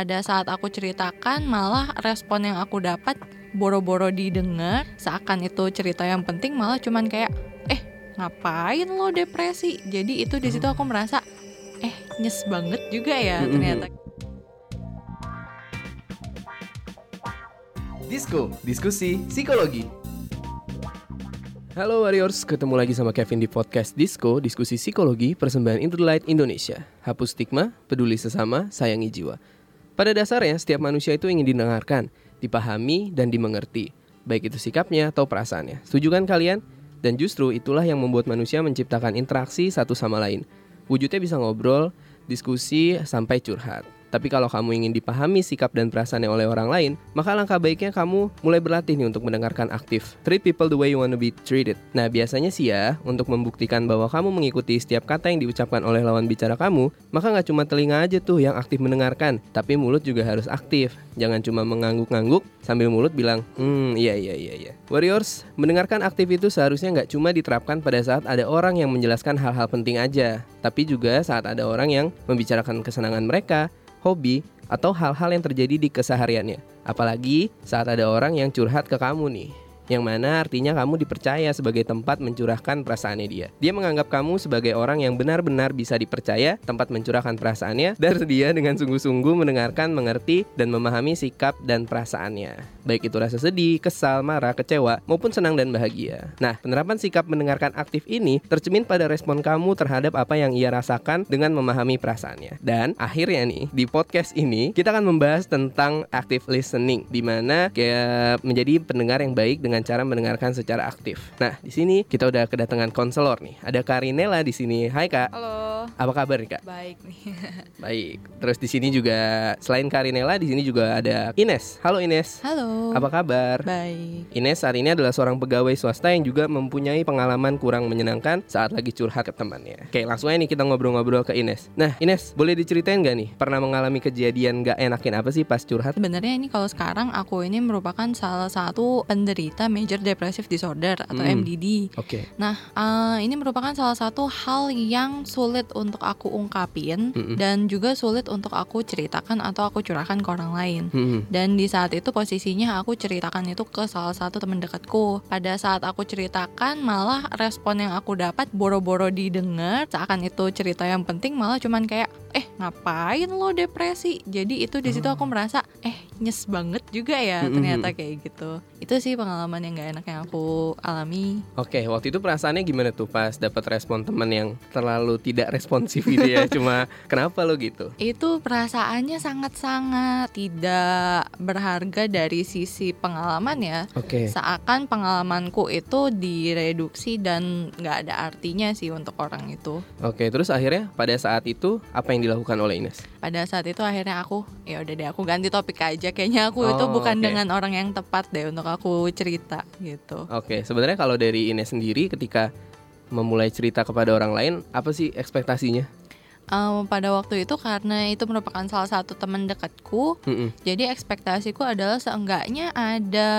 pada saat aku ceritakan malah respon yang aku dapat boro-boro didengar seakan itu cerita yang penting malah cuman kayak eh ngapain lo depresi jadi itu di situ aku merasa eh nyes banget juga ya ternyata Disko, diskusi psikologi. Halo Warriors, ketemu lagi sama Kevin di podcast Disko, diskusi psikologi persembahan Interlight Indonesia. Hapus stigma, peduli sesama, sayangi jiwa. Pada dasarnya, setiap manusia itu ingin didengarkan, dipahami, dan dimengerti. Baik itu sikapnya atau perasaannya. Setuju kan kalian? Dan justru itulah yang membuat manusia menciptakan interaksi satu sama lain. Wujudnya bisa ngobrol, diskusi, sampai curhat. Tapi kalau kamu ingin dipahami sikap dan perasaannya oleh orang lain, maka langkah baiknya kamu mulai berlatih nih untuk mendengarkan aktif. Treat people the way you want to be treated. Nah, biasanya sih ya, untuk membuktikan bahwa kamu mengikuti setiap kata yang diucapkan oleh lawan bicara kamu, maka nggak cuma telinga aja tuh yang aktif mendengarkan, tapi mulut juga harus aktif. Jangan cuma mengangguk-ngangguk sambil mulut bilang, hmm, iya iya iya iya. Warriors, mendengarkan aktif itu seharusnya nggak cuma diterapkan pada saat ada orang yang menjelaskan hal-hal penting aja, tapi juga saat ada orang yang membicarakan kesenangan mereka, hobi, atau hal-hal yang terjadi di kesehariannya. Apalagi saat ada orang yang curhat ke kamu nih. Yang mana artinya kamu dipercaya sebagai tempat mencurahkan perasaannya dia. Dia menganggap kamu sebagai orang yang benar-benar bisa dipercaya, tempat mencurahkan perasaannya, dan dia dengan sungguh-sungguh mendengarkan, mengerti, dan memahami sikap dan perasaannya. Baik itu rasa sedih, kesal, marah, kecewa, maupun senang dan bahagia. Nah, penerapan sikap mendengarkan aktif ini tercemin pada respon kamu terhadap apa yang ia rasakan dengan memahami perasaannya. Dan akhirnya nih, di podcast ini kita akan membahas tentang active listening, di mana kayak menjadi pendengar yang baik dengan cara mendengarkan secara aktif. Nah, di sini kita udah kedatangan konselor nih. Ada Karinela di sini. Hai Kak, halo apa kabar nih Kak? baik nih Baik. Terus di sini juga selain Karinela, di sini juga ada Ines. Halo Ines. halo Apa kabar? baik Ines saat ini adalah seorang pegawai swasta yang juga mempunyai pengalaman kurang menyenangkan saat lagi curhat ke temannya. Oke, langsung aja nih kita ngobrol-ngobrol ke Ines. Nah, Ines, boleh diceritain gak nih? Pernah mengalami kejadian gak enakin apa sih pas curhat? Sebenarnya ini kalau sekarang aku ini merupakan salah satu penderita major depressive disorder atau Hmm. MDD. Oke. Nah, eh, ini merupakan salah satu hal yang sulit untuk aku ungkapin Mm-mm. dan juga sulit untuk aku ceritakan atau aku curahkan ke orang lain. Hmm. Dan di saat itu posisinya aku ceritakan itu ke salah satu teman dekatku. Pada saat aku ceritakan malah respon yang aku dapat boro-boro didengar seakan itu cerita yang penting malah cuman kayak eh ngapain lo depresi. Jadi itu di situ aku merasa eh nyes banget juga ya Mm-mm. ternyata kayak gitu. Itu sih pengalaman yang gak enak yang aku alami. Oke, waktu itu perasaannya gimana tuh pas dapat respon teman yang terlalu tidak responsif gitu ya? Cuma kenapa lo gitu? Itu perasaannya sangat-sangat tidak berharga dari sisi pengalaman ya. Oke. seakan pengalamanku itu direduksi dan nggak ada artinya sih untuk orang itu. Oke, terus akhirnya pada saat itu apa yang dilakukan oleh Ines? Pada saat itu akhirnya aku ya udah deh aku ganti topik aja. Kayaknya aku itu Oh, bukan oke. dengan orang yang tepat deh untuk aku cerita gitu. Oke, sebenarnya kalau dari Ines sendiri ketika memulai cerita kepada orang lain, apa sih ekspektasinya? Em, pada waktu itu karena itu merupakan salah satu teman dekatku, Mm-mm. jadi ekspektasiku adalah seenggaknya ada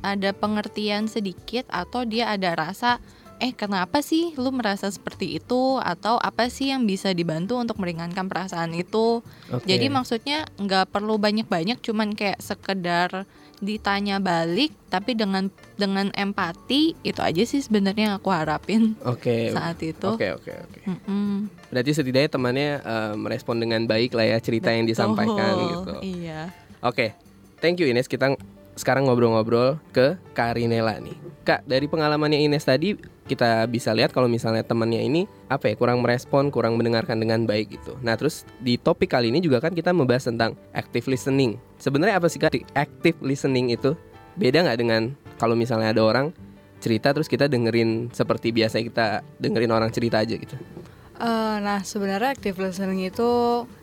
ada pengertian sedikit atau dia ada rasa eh kenapa sih lu merasa seperti itu atau apa sih yang bisa dibantu untuk meringankan perasaan itu Oke. jadi maksudnya nggak perlu banyak-banyak cuman kayak sekedar ditanya balik tapi dengan dengan empati itu aja sih sebenarnya yang aku harapin Oke. saat itu Oke, oke, oke. Mm-mm. Berarti setidaknya temannya eh, merespon dengan baik lah ya cerita yang disampaikan Betul, gitu. iya Oke, thank you Ines. Kita sekarang ngobrol-ngobrol ke Karinela nih. Kak, dari pengalamannya Ines tadi kita bisa lihat kalau misalnya temannya ini apa ya kurang merespon, kurang mendengarkan dengan baik gitu. Nah, terus di topik kali ini juga kan kita membahas tentang active listening. Sebenarnya apa sih Kak active listening itu? Beda nggak dengan kalau misalnya ada orang cerita terus kita dengerin seperti biasa kita dengerin orang cerita aja gitu. Eh, nah sebenarnya active listening itu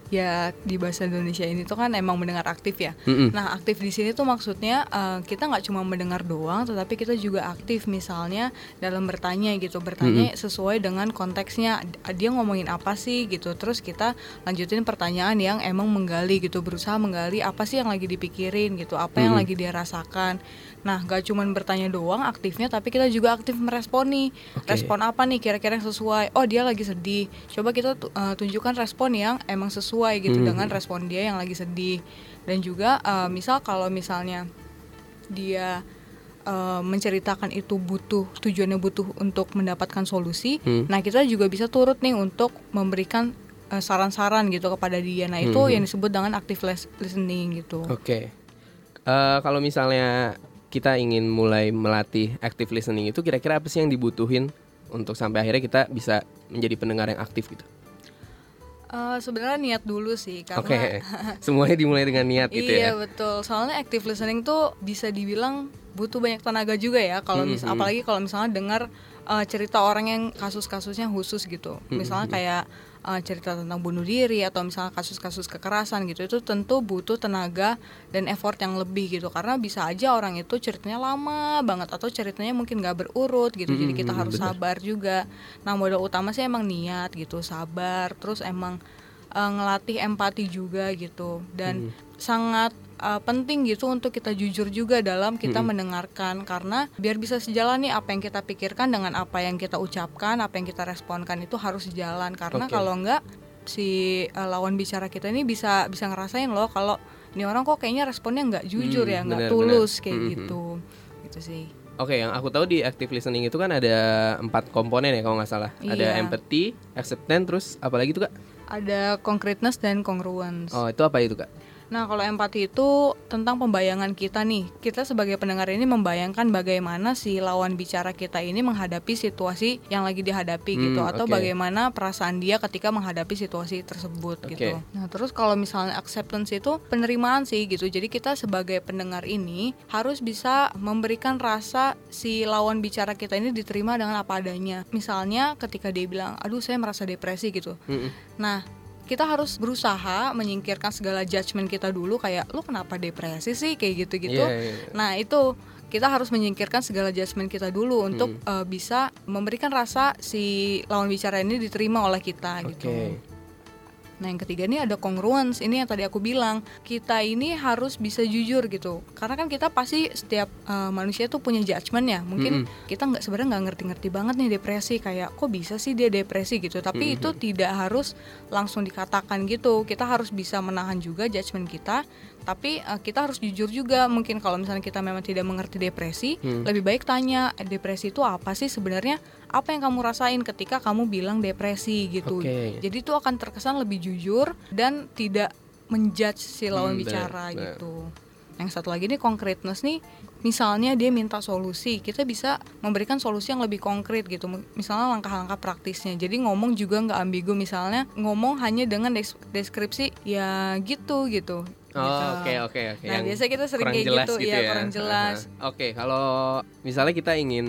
ya di bahasa Indonesia ini tuh kan emang mendengar aktif ya. Mm-mm. Nah aktif di sini tuh maksudnya eh, kita nggak cuma mendengar doang, tetapi kita juga aktif misalnya dalam bertanya gitu, bertanya sesuai dengan konteksnya dia ngomongin apa sih gitu. Terus kita lanjutin pertanyaan yang emang menggali gitu, berusaha menggali apa sih yang lagi dipikirin gitu, apa yang Mhm. lagi dia rasakan. Nah gak cuma bertanya doang aktifnya, tapi kita juga aktif merespon nih. Oke. Respon apa nih kira-kira yang sesuai? Oh dia lagi sedih. Coba kita eh, tunjukkan respon yang emang sesuai sesuai gitu Hmm. dengan respon dia yang lagi sedih dan juga eh, misal kalau misalnya dia eh, menceritakan itu butuh tujuannya butuh untuk mendapatkan solusi Hmm. nah kita juga bisa turut nih untuk memberikan eh, saran-saran gitu kepada dia nah itu Hmm. yang disebut dengan active lis- listening gitu Oke. Eh, kalau misalnya kita ingin mulai melatih active listening itu kira-kira apa sih yang dibutuhin untuk sampai akhirnya kita bisa menjadi pendengar yang aktif gitu? Eh, sebenarnya niat dulu sih karena Oke. Semuanya dimulai dengan niat gitu iya ya. betul. Soalnya active listening tuh bisa dibilang butuh banyak tenaga juga ya. Kalau mis Mhm. apalagi kalau misalnya dengar uh, cerita orang yang kasus-kasusnya khusus gitu. Mhm. Misalnya kayak uh, cerita tentang bunuh diri atau misalnya kasus-kasus kekerasan gitu. Itu tentu butuh tenaga dan effort yang lebih gitu. Karena bisa aja orang itu ceritanya lama banget atau ceritanya mungkin gak berurut gitu. Jadi kita harus benar. sabar juga. Nah modal utama sih emang niat gitu, sabar. Terus emang uh, ngelatih empati juga gitu dan sangat uh, penting gitu untuk kita jujur juga dalam kita Mm-mm. mendengarkan karena biar bisa sejalan nih apa yang kita pikirkan dengan apa yang kita ucapkan apa yang kita responkan itu harus sejalan karena Oke. kalau enggak si uh, lawan bicara kita ini bisa bisa ngerasain loh kalau ini orang kok kayaknya responnya nggak jujur Hmm, ya nggak tulus benar. kayak Mhm. gitu gitu sih Oke, yang aku tahu di active listening itu kan ada empat komponen ya kalau nggak salah. Ada Iya. empathy, acceptance, terus apa lagi tuh kak? ada concreteness dan congruence Oh itu apa itu kak? Nah, kalau empati itu tentang pembayangan kita nih. Kita sebagai pendengar ini membayangkan bagaimana si lawan bicara kita ini menghadapi situasi yang lagi dihadapi Hmm, gitu atau oke. bagaimana perasaan dia ketika menghadapi situasi tersebut Oke. gitu. Nah, terus kalau misalnya acceptance itu penerimaan sih gitu. Jadi kita sebagai pendengar ini harus bisa memberikan rasa si lawan bicara kita ini diterima dengan apa adanya. Misalnya ketika dia bilang, "Aduh, saya merasa depresi" gitu. Mm-mm. Nah, kita harus berusaha menyingkirkan segala judgement kita dulu kayak lu kenapa depresi sih kayak gitu-gitu. Iya, iya, iya. Nah, itu kita harus menyingkirkan segala judgement kita dulu untuk Hmm. eh, bisa memberikan rasa si lawan bicara ini diterima oleh kita gitu. Nah, yang ketiga ini ada congruence. Ini yang tadi aku bilang, kita ini harus bisa jujur gitu. Karena kan kita pasti setiap eh, manusia tuh punya judgement ya. Mungkin Mm-mm. kita nggak sebenarnya nggak ngerti-ngerti banget nih depresi kayak kok bisa sih dia depresi gitu. Tapi Mm-hmm. itu tidak harus langsung dikatakan gitu. Kita harus bisa menahan juga judgement kita. Tapi eh, kita harus jujur juga. Mungkin kalau misalnya kita memang tidak mengerti depresi, Hmm. lebih baik tanya "Eh, depresi itu apa sih sebenarnya? Apa yang kamu rasain ketika kamu bilang depresi gitu. Oke. Jadi itu akan terkesan lebih jujur dan tidak menjudge si lawan Hmm, bicara benar, benar. gitu. Yang satu lagi nih concreteness nih, misalnya dia minta solusi, kita bisa memberikan solusi yang lebih konkret gitu. Misalnya langkah-langkah praktisnya. Jadi ngomong juga nggak ambigu. Misalnya ngomong hanya dengan des- deskripsi ya gitu gitu. Oh, Gitu. oke oke oke. Nah, Yang biasanya kita sering kayak jelas gitu, iya, kurang jelas. Aha. Oke, kalau misalnya kita ingin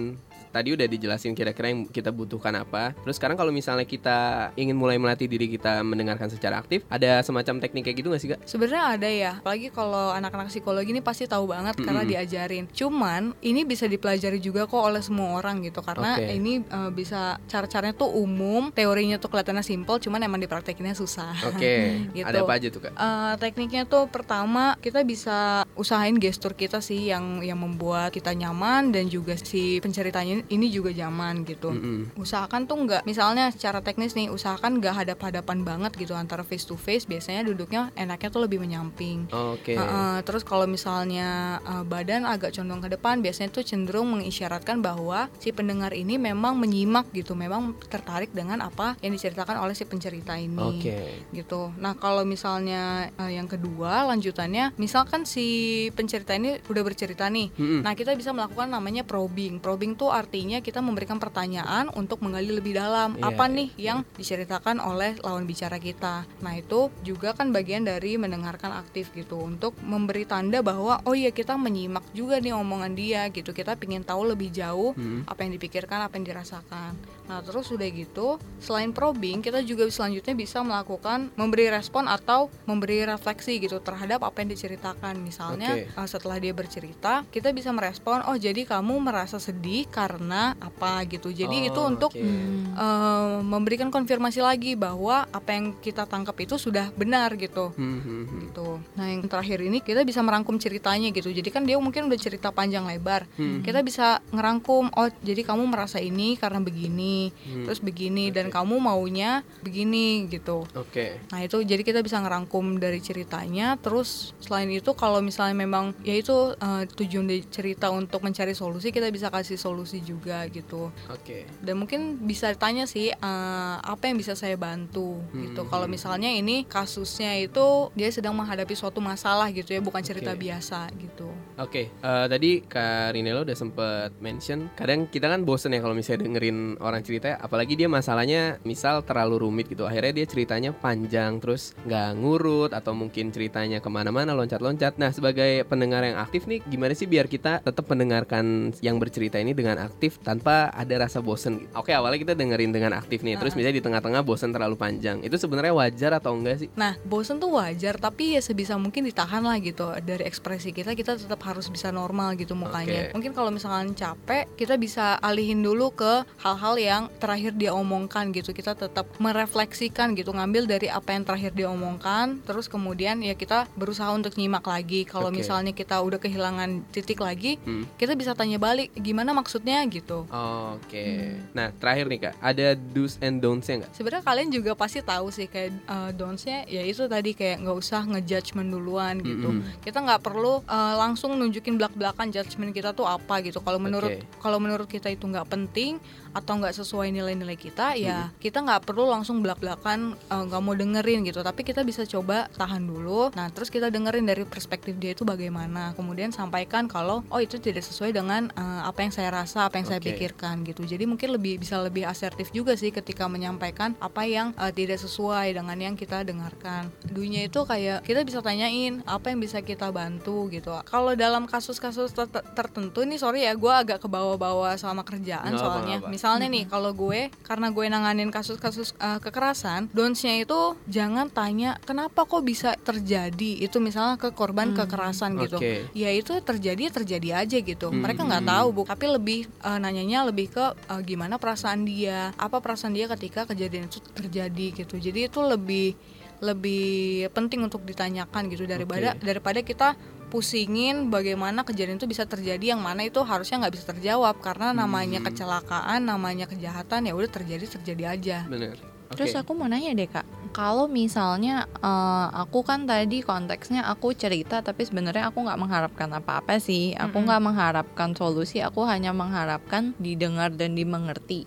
tadi udah dijelasin kira-kira yang kita butuhkan apa. Terus sekarang kalau misalnya kita ingin mulai melatih diri kita mendengarkan secara aktif, ada semacam teknik kayak gitu nggak sih kak? Sebenarnya ada ya, apalagi kalau anak-anak psikologi ini pasti tahu banget karena Mm-mm. diajarin. Cuman ini bisa dipelajari juga kok oleh semua orang gitu karena Oke. ini eh, bisa cara-caranya tuh umum, teorinya tuh kelihatannya simple, cuman emang dipraktekinnya susah. Oke, Gitu. ada apa aja tuh kak? Eh, tekniknya tuh pertama kita bisa usahain gestur kita sih yang yang membuat kita nyaman dan juga si penceritanya ini juga nyaman gitu. Mm-mm. Usahakan tuh nggak, misalnya secara teknis nih, usahakan nggak hadap-hadapan banget gitu antara face to face. Biasanya duduknya enaknya tuh lebih menyamping. Oke. Heeh, terus kalau misalnya eh, badan agak condong ke depan, biasanya tuh cenderung mengisyaratkan bahwa si pendengar ini memang menyimak gitu, memang tertarik dengan apa yang diceritakan oleh si pencerita ini Oke. gitu. Nah kalau misalnya eh, yang kedua lanjutannya, misalkan si pencerita ini udah bercerita nih, Mm-mm. nah kita bisa melakukan namanya probing. Probing tuh artinya kita memberikan pertanyaan untuk menggali lebih dalam Iya, apa iya. nih yang diceritakan oleh lawan bicara kita. Nah itu juga kan bagian dari mendengarkan aktif gitu untuk memberi tanda bahwa oh iya kita menyimak juga nih omongan dia gitu. Kita pingin tahu lebih jauh Mm-mm. apa yang dipikirkan, apa yang dirasakan. Nah, terus udah gitu, selain probing, kita juga selanjutnya bisa melakukan memberi respon atau memberi refleksi gitu terhadap apa yang diceritakan. Misalnya Oke. uh, setelah dia bercerita kita bisa merespon oh jadi kamu merasa sedih karena apa gitu jadi itu Oh, untuk oke. Hmm. uh, memberikan konfirmasi lagi bahwa apa yang kita tangkap itu sudah benar gitu Hmm, hmm, hmm. gitu. Nah yang terakhir ini kita bisa merangkum ceritanya gitu. Jadi kan dia mungkin udah cerita panjang lebar. Hmm. Kita bisa ngerangkum. Oh jadi kamu merasa ini karena begini, Hmm. terus begini dan Oke. kamu maunya begini gitu. Oke. Nah itu jadi kita bisa ngerangkum dari ceritanya. Terus selain itu kalau misalnya memang ya itu eh, tujuan dari cerita untuk mencari solusi, kita bisa kasih solusi juga gitu. Oke. Dan mungkin bisa tanya sih eh, apa yang bisa saya bantu gitu. Hmm. Kalau misalnya ini kasusnya itu dia sedang menghadapi suatu masalah gitu ya, bukan cerita Oke. biasa gitu. Oke, eh, tadi Kak Rinelo udah sempet mention kadang kita kan bosen ya kalau misalnya dengerin orang cerita, apalagi dia masalahnya misal terlalu rumit gitu. Akhirnya dia ceritanya panjang terus nggak ngurut atau mungkin ceritanya ke mana-mana loncat-loncat. Nah sebagai pendengar yang aktif nih, gimana sih biar kita tetap mendengarkan yang bercerita ini dengan aktif tanpa ada rasa bosen? Gitu? Oke, awalnya kita dengerin dengan aktif nih, terus misalnya di tengah-tengah bosen terlalu panjang. Itu sebenarnya wajar atau enggak sih? Nah, bosen tuh wajar, tapi ya sebisa mungkin ditahan lah gitu dari ekspresi kita. Kita tetap harus bisa normal gitu mukanya. Oke. Mungkin kalau misalkan capek, kita bisa alihin dulu ke hal-hal yang terakhir dia omongkan gitu. Kita tetap merefleksikan gitu, ngambil dari apa yang terakhir dia omongkan, terus kemudian ya kita berusaha untuk nyimak lagi. Kalau Oke. misalnya kita udah kehilangan titik lagi, Hmm. kita bisa tanya balik, gimana maksudnya gitu. Oke. Nah terakhir nih kak, ada do's and don'ts-nya nggak? sebenarnya kalian juga pasti tahu sih kayak uh, don'ts-nya ya itu tadi kayak nggak usah ngejudgment duluan gitu Mm-mm. kita nggak perlu uh, langsung nunjukin belak belakan judgment kita tuh apa gitu kalau menurut Oke. kalau menurut kita itu nggak penting atau nggak sesuai nilai-nilai kita ya kita nggak perlu langsung belak belakan nggak mau dengerin gitu tapi kita bisa coba tahan dulu nah terus kita dengerin dari perspektif dia itu bagaimana kemudian sampaikan kalau oh itu tidak sesuai dengan uh, apa yang saya rasa apa yang saya Oke. pikirkan gitu. Jadi mungkin lebih bisa lebih asertif juga sih ketika menyampaikan apa yang uh, tidak sesuai dengan yang kita dengarkan. Dunia itu kayak kita bisa tanyain apa yang bisa kita bantu gitu. Kalau dalam kasus-kasus ter- tertentu nih sorry ya gue agak ke bawah-bawah sama kerjaan Nggak apa, soalnya. nggak apa. misalnya nih kalau gue karena gue nanganin kasus-kasus uh, kekerasan donsnya itu jangan tanya kenapa kok bisa terjadi? Itu misalnya ke korban kekerasan gitu. Oke. ya itu terjadi terjadi aja gitu. Mereka nggak Hmm. tahu bu. Tapi lebih eh, nanyanya lebih ke eh, gimana perasaan dia apa perasaan dia ketika kejadian itu terjadi gitu jadi itu lebih lebih penting untuk ditanyakan gitu daripada Oke. daripada kita pusingin bagaimana kejadian itu bisa terjadi yang mana itu harusnya nggak bisa terjawab karena namanya Hmm. kecelakaan namanya kejahatan ya udah terjadi terjadi aja Bener. Terus Oke. aku mau nanya deh kak, kalau misalnya eh, aku kan tadi konteksnya aku cerita tapi sebenarnya aku nggak mengharapkan apa-apa sih. Aku nggak mengharapkan solusi, aku hanya mengharapkan didengar dan dimengerti.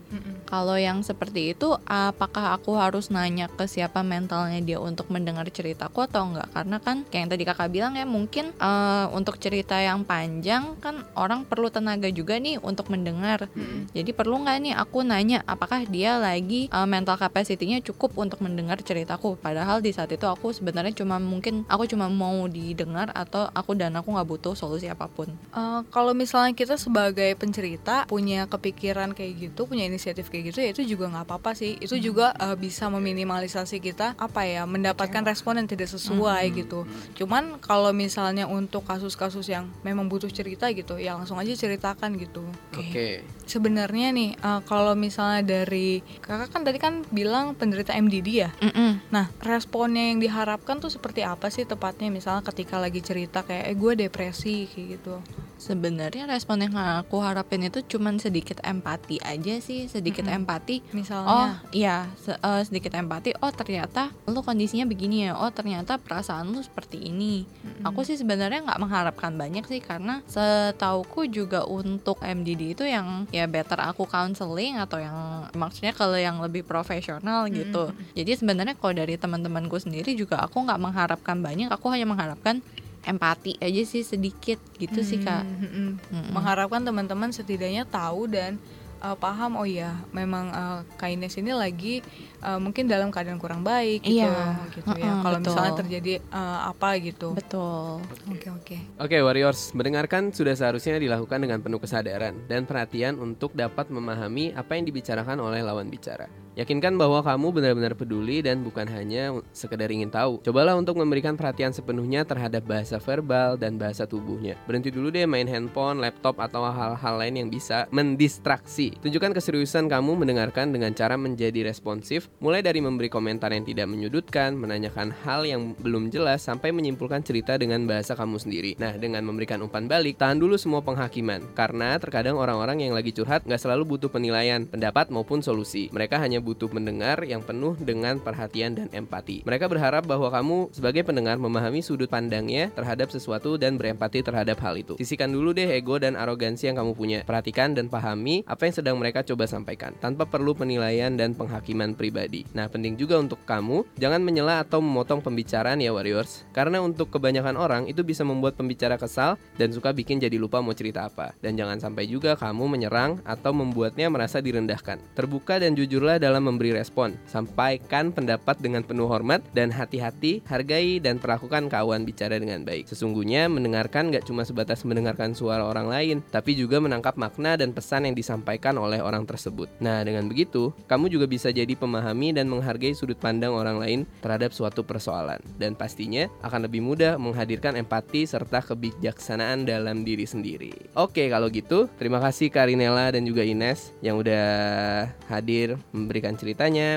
Kalau yang seperti itu, apakah aku harus nanya ke siapa mentalnya dia untuk mendengar ceritaku atau enggak? Karena kan kayak yang tadi kakak bilang ya mungkin eh, untuk cerita yang panjang kan orang perlu tenaga juga nih untuk mendengar. Jadi perlu nggak nih aku nanya apakah dia lagi uh, mental capacity-nya cukup untuk mendengar ceritaku padahal di saat itu aku sebenarnya cuma mungkin aku cuma mau didengar atau aku dan aku nggak butuh solusi apa pun. Eh, kalau misalnya kita sebagai pencerita punya kepikiran kayak gitu, punya inisiatif kayak gitu, ya itu juga nggak apa-apa sih. Itu juga eh, bisa meminimalisasi kita apa ya mendapatkan respon yang tidak sesuai gitu. Cuman kalau misalnya untuk kasus-kasus yang memang butuh cerita gitu, ya langsung aja ceritakan gitu. Oke. Sebenarnya nih eh, kalau misalnya dari kakak kan tadi kan bilang penderita MDD ya. Mm-mm. Nah, responnya yang diharapkan tuh seperti apa sih tepatnya? Misalnya ketika lagi cerita kayak, eh gue depresi kayak gitu. Sebenarnya respon yang aku harapin itu cuman sedikit empati aja sih, sedikit Mm-mm. empati. Oh Misalnya, iya, se- eh, sedikit empati. Oh ternyata lu kondisinya begini ya. Oh ternyata perasaan lu seperti ini. Mm-mm. Aku sih sebenarnya nggak mengharapkan banyak sih karena setauku juga untuk MDD itu yang ya better aku counseling atau yang maksudnya kalau yang lebih profesional gitu. Jadi sebenarnya kalau dari teman-temanku sendiri juga aku nggak mengharapkan banyak. Aku hanya mengharapkan empati aja sih sedikit gitu sih kak. Mm, mm, mm. Mm-mm. mengharapkan teman-teman setidaknya tahu dan uh, paham oh ya memang uh, Kaines ini lagi uh, mungkin dalam keadaan kurang baik gitu, Iya. gitu ya. Kalau misalnya terjadi uh, apa gitu. Betul. Oke oke. Oke Warriors, mendengarkan sudah seharusnya dilakukan dengan penuh kesadaran dan perhatian untuk dapat memahami apa yang dibicarakan oleh lawan bicara. Yakinkan bahwa kamu benar-benar peduli dan bukan hanya sekedar ingin tahu. Cobalah untuk memberikan perhatian sepenuhnya terhadap bahasa verbal dan bahasa tubuhnya. Berhenti dulu deh main handphone, laptop, atau hal-hal lain yang bisa mendistraksi. Tunjukkan keseriusan kamu mendengarkan dengan cara menjadi responsif, mulai dari memberi komentar yang tidak menyudutkan, menanyakan hal yang belum jelas, sampai menyimpulkan cerita dengan bahasa kamu sendiri. Nah, dengan memberikan umpan balik, tahan dulu semua penghakiman. Karena terkadang orang-orang yang lagi curhat nggak selalu butuh penilaian, pendapat maupun solusi. Mereka hanya butuh mendengar yang penuh dengan perhatian dan empati. Mereka berharap bahwa kamu sebagai pendengar memahami sudut pandangnya terhadap sesuatu dan berempati terhadap hal itu. Sisihkan dulu deh ego dan arogansi yang kamu punya. Perhatikan dan pahami apa yang sedang mereka coba sampaikan tanpa perlu penilaian dan penghakiman pribadi. Nah, penting juga untuk kamu jangan menyela atau memotong pembicaraan ya warriors. Karena untuk kebanyakan orang itu bisa membuat pembicara kesal dan suka bikin jadi lupa mau cerita apa. Dan jangan sampai juga kamu menyerang atau membuatnya merasa direndahkan. Terbuka dan jujurlah dalam memberi respon. Sampaikan pendapat dengan penuh hormat dan hati-hati, hargai dan perlakukan kawan bicara dengan baik. Sesungguhnya mendengarkan gak cuma sebatas mendengarkan suara orang lain, tapi juga menangkap makna dan pesan yang disampaikan oleh orang tersebut. Nah, dengan begitu, kamu juga bisa jadi pemahami dan menghargai sudut pandang orang lain terhadap suatu persoalan. Dan pastinya akan lebih mudah menghadirkan empati serta kebijaksanaan dalam diri sendiri. Oke, kalau gitu, terima kasih Karinela dan juga Ines yang udah hadir memberi memberikan ceritanya,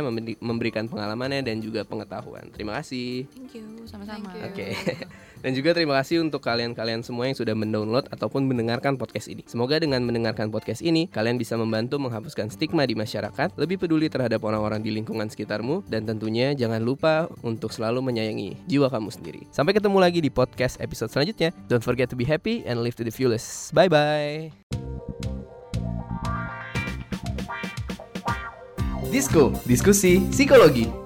memberikan pengalamannya dan juga pengetahuan. Terima kasih. Thank you, sama-sama. Oke. Okay. dan juga terima kasih untuk kalian-kalian semua yang sudah mendownload ataupun mendengarkan podcast ini. Semoga dengan mendengarkan podcast ini, kalian bisa membantu menghapuskan stigma di masyarakat, lebih peduli terhadap orang-orang di lingkungan sekitarmu, dan tentunya jangan lupa untuk selalu menyayangi jiwa kamu sendiri. Sampai ketemu lagi di podcast episode selanjutnya. Don't forget to be happy and live to the fullest. Bye-bye. Disko, diskusi psikologi.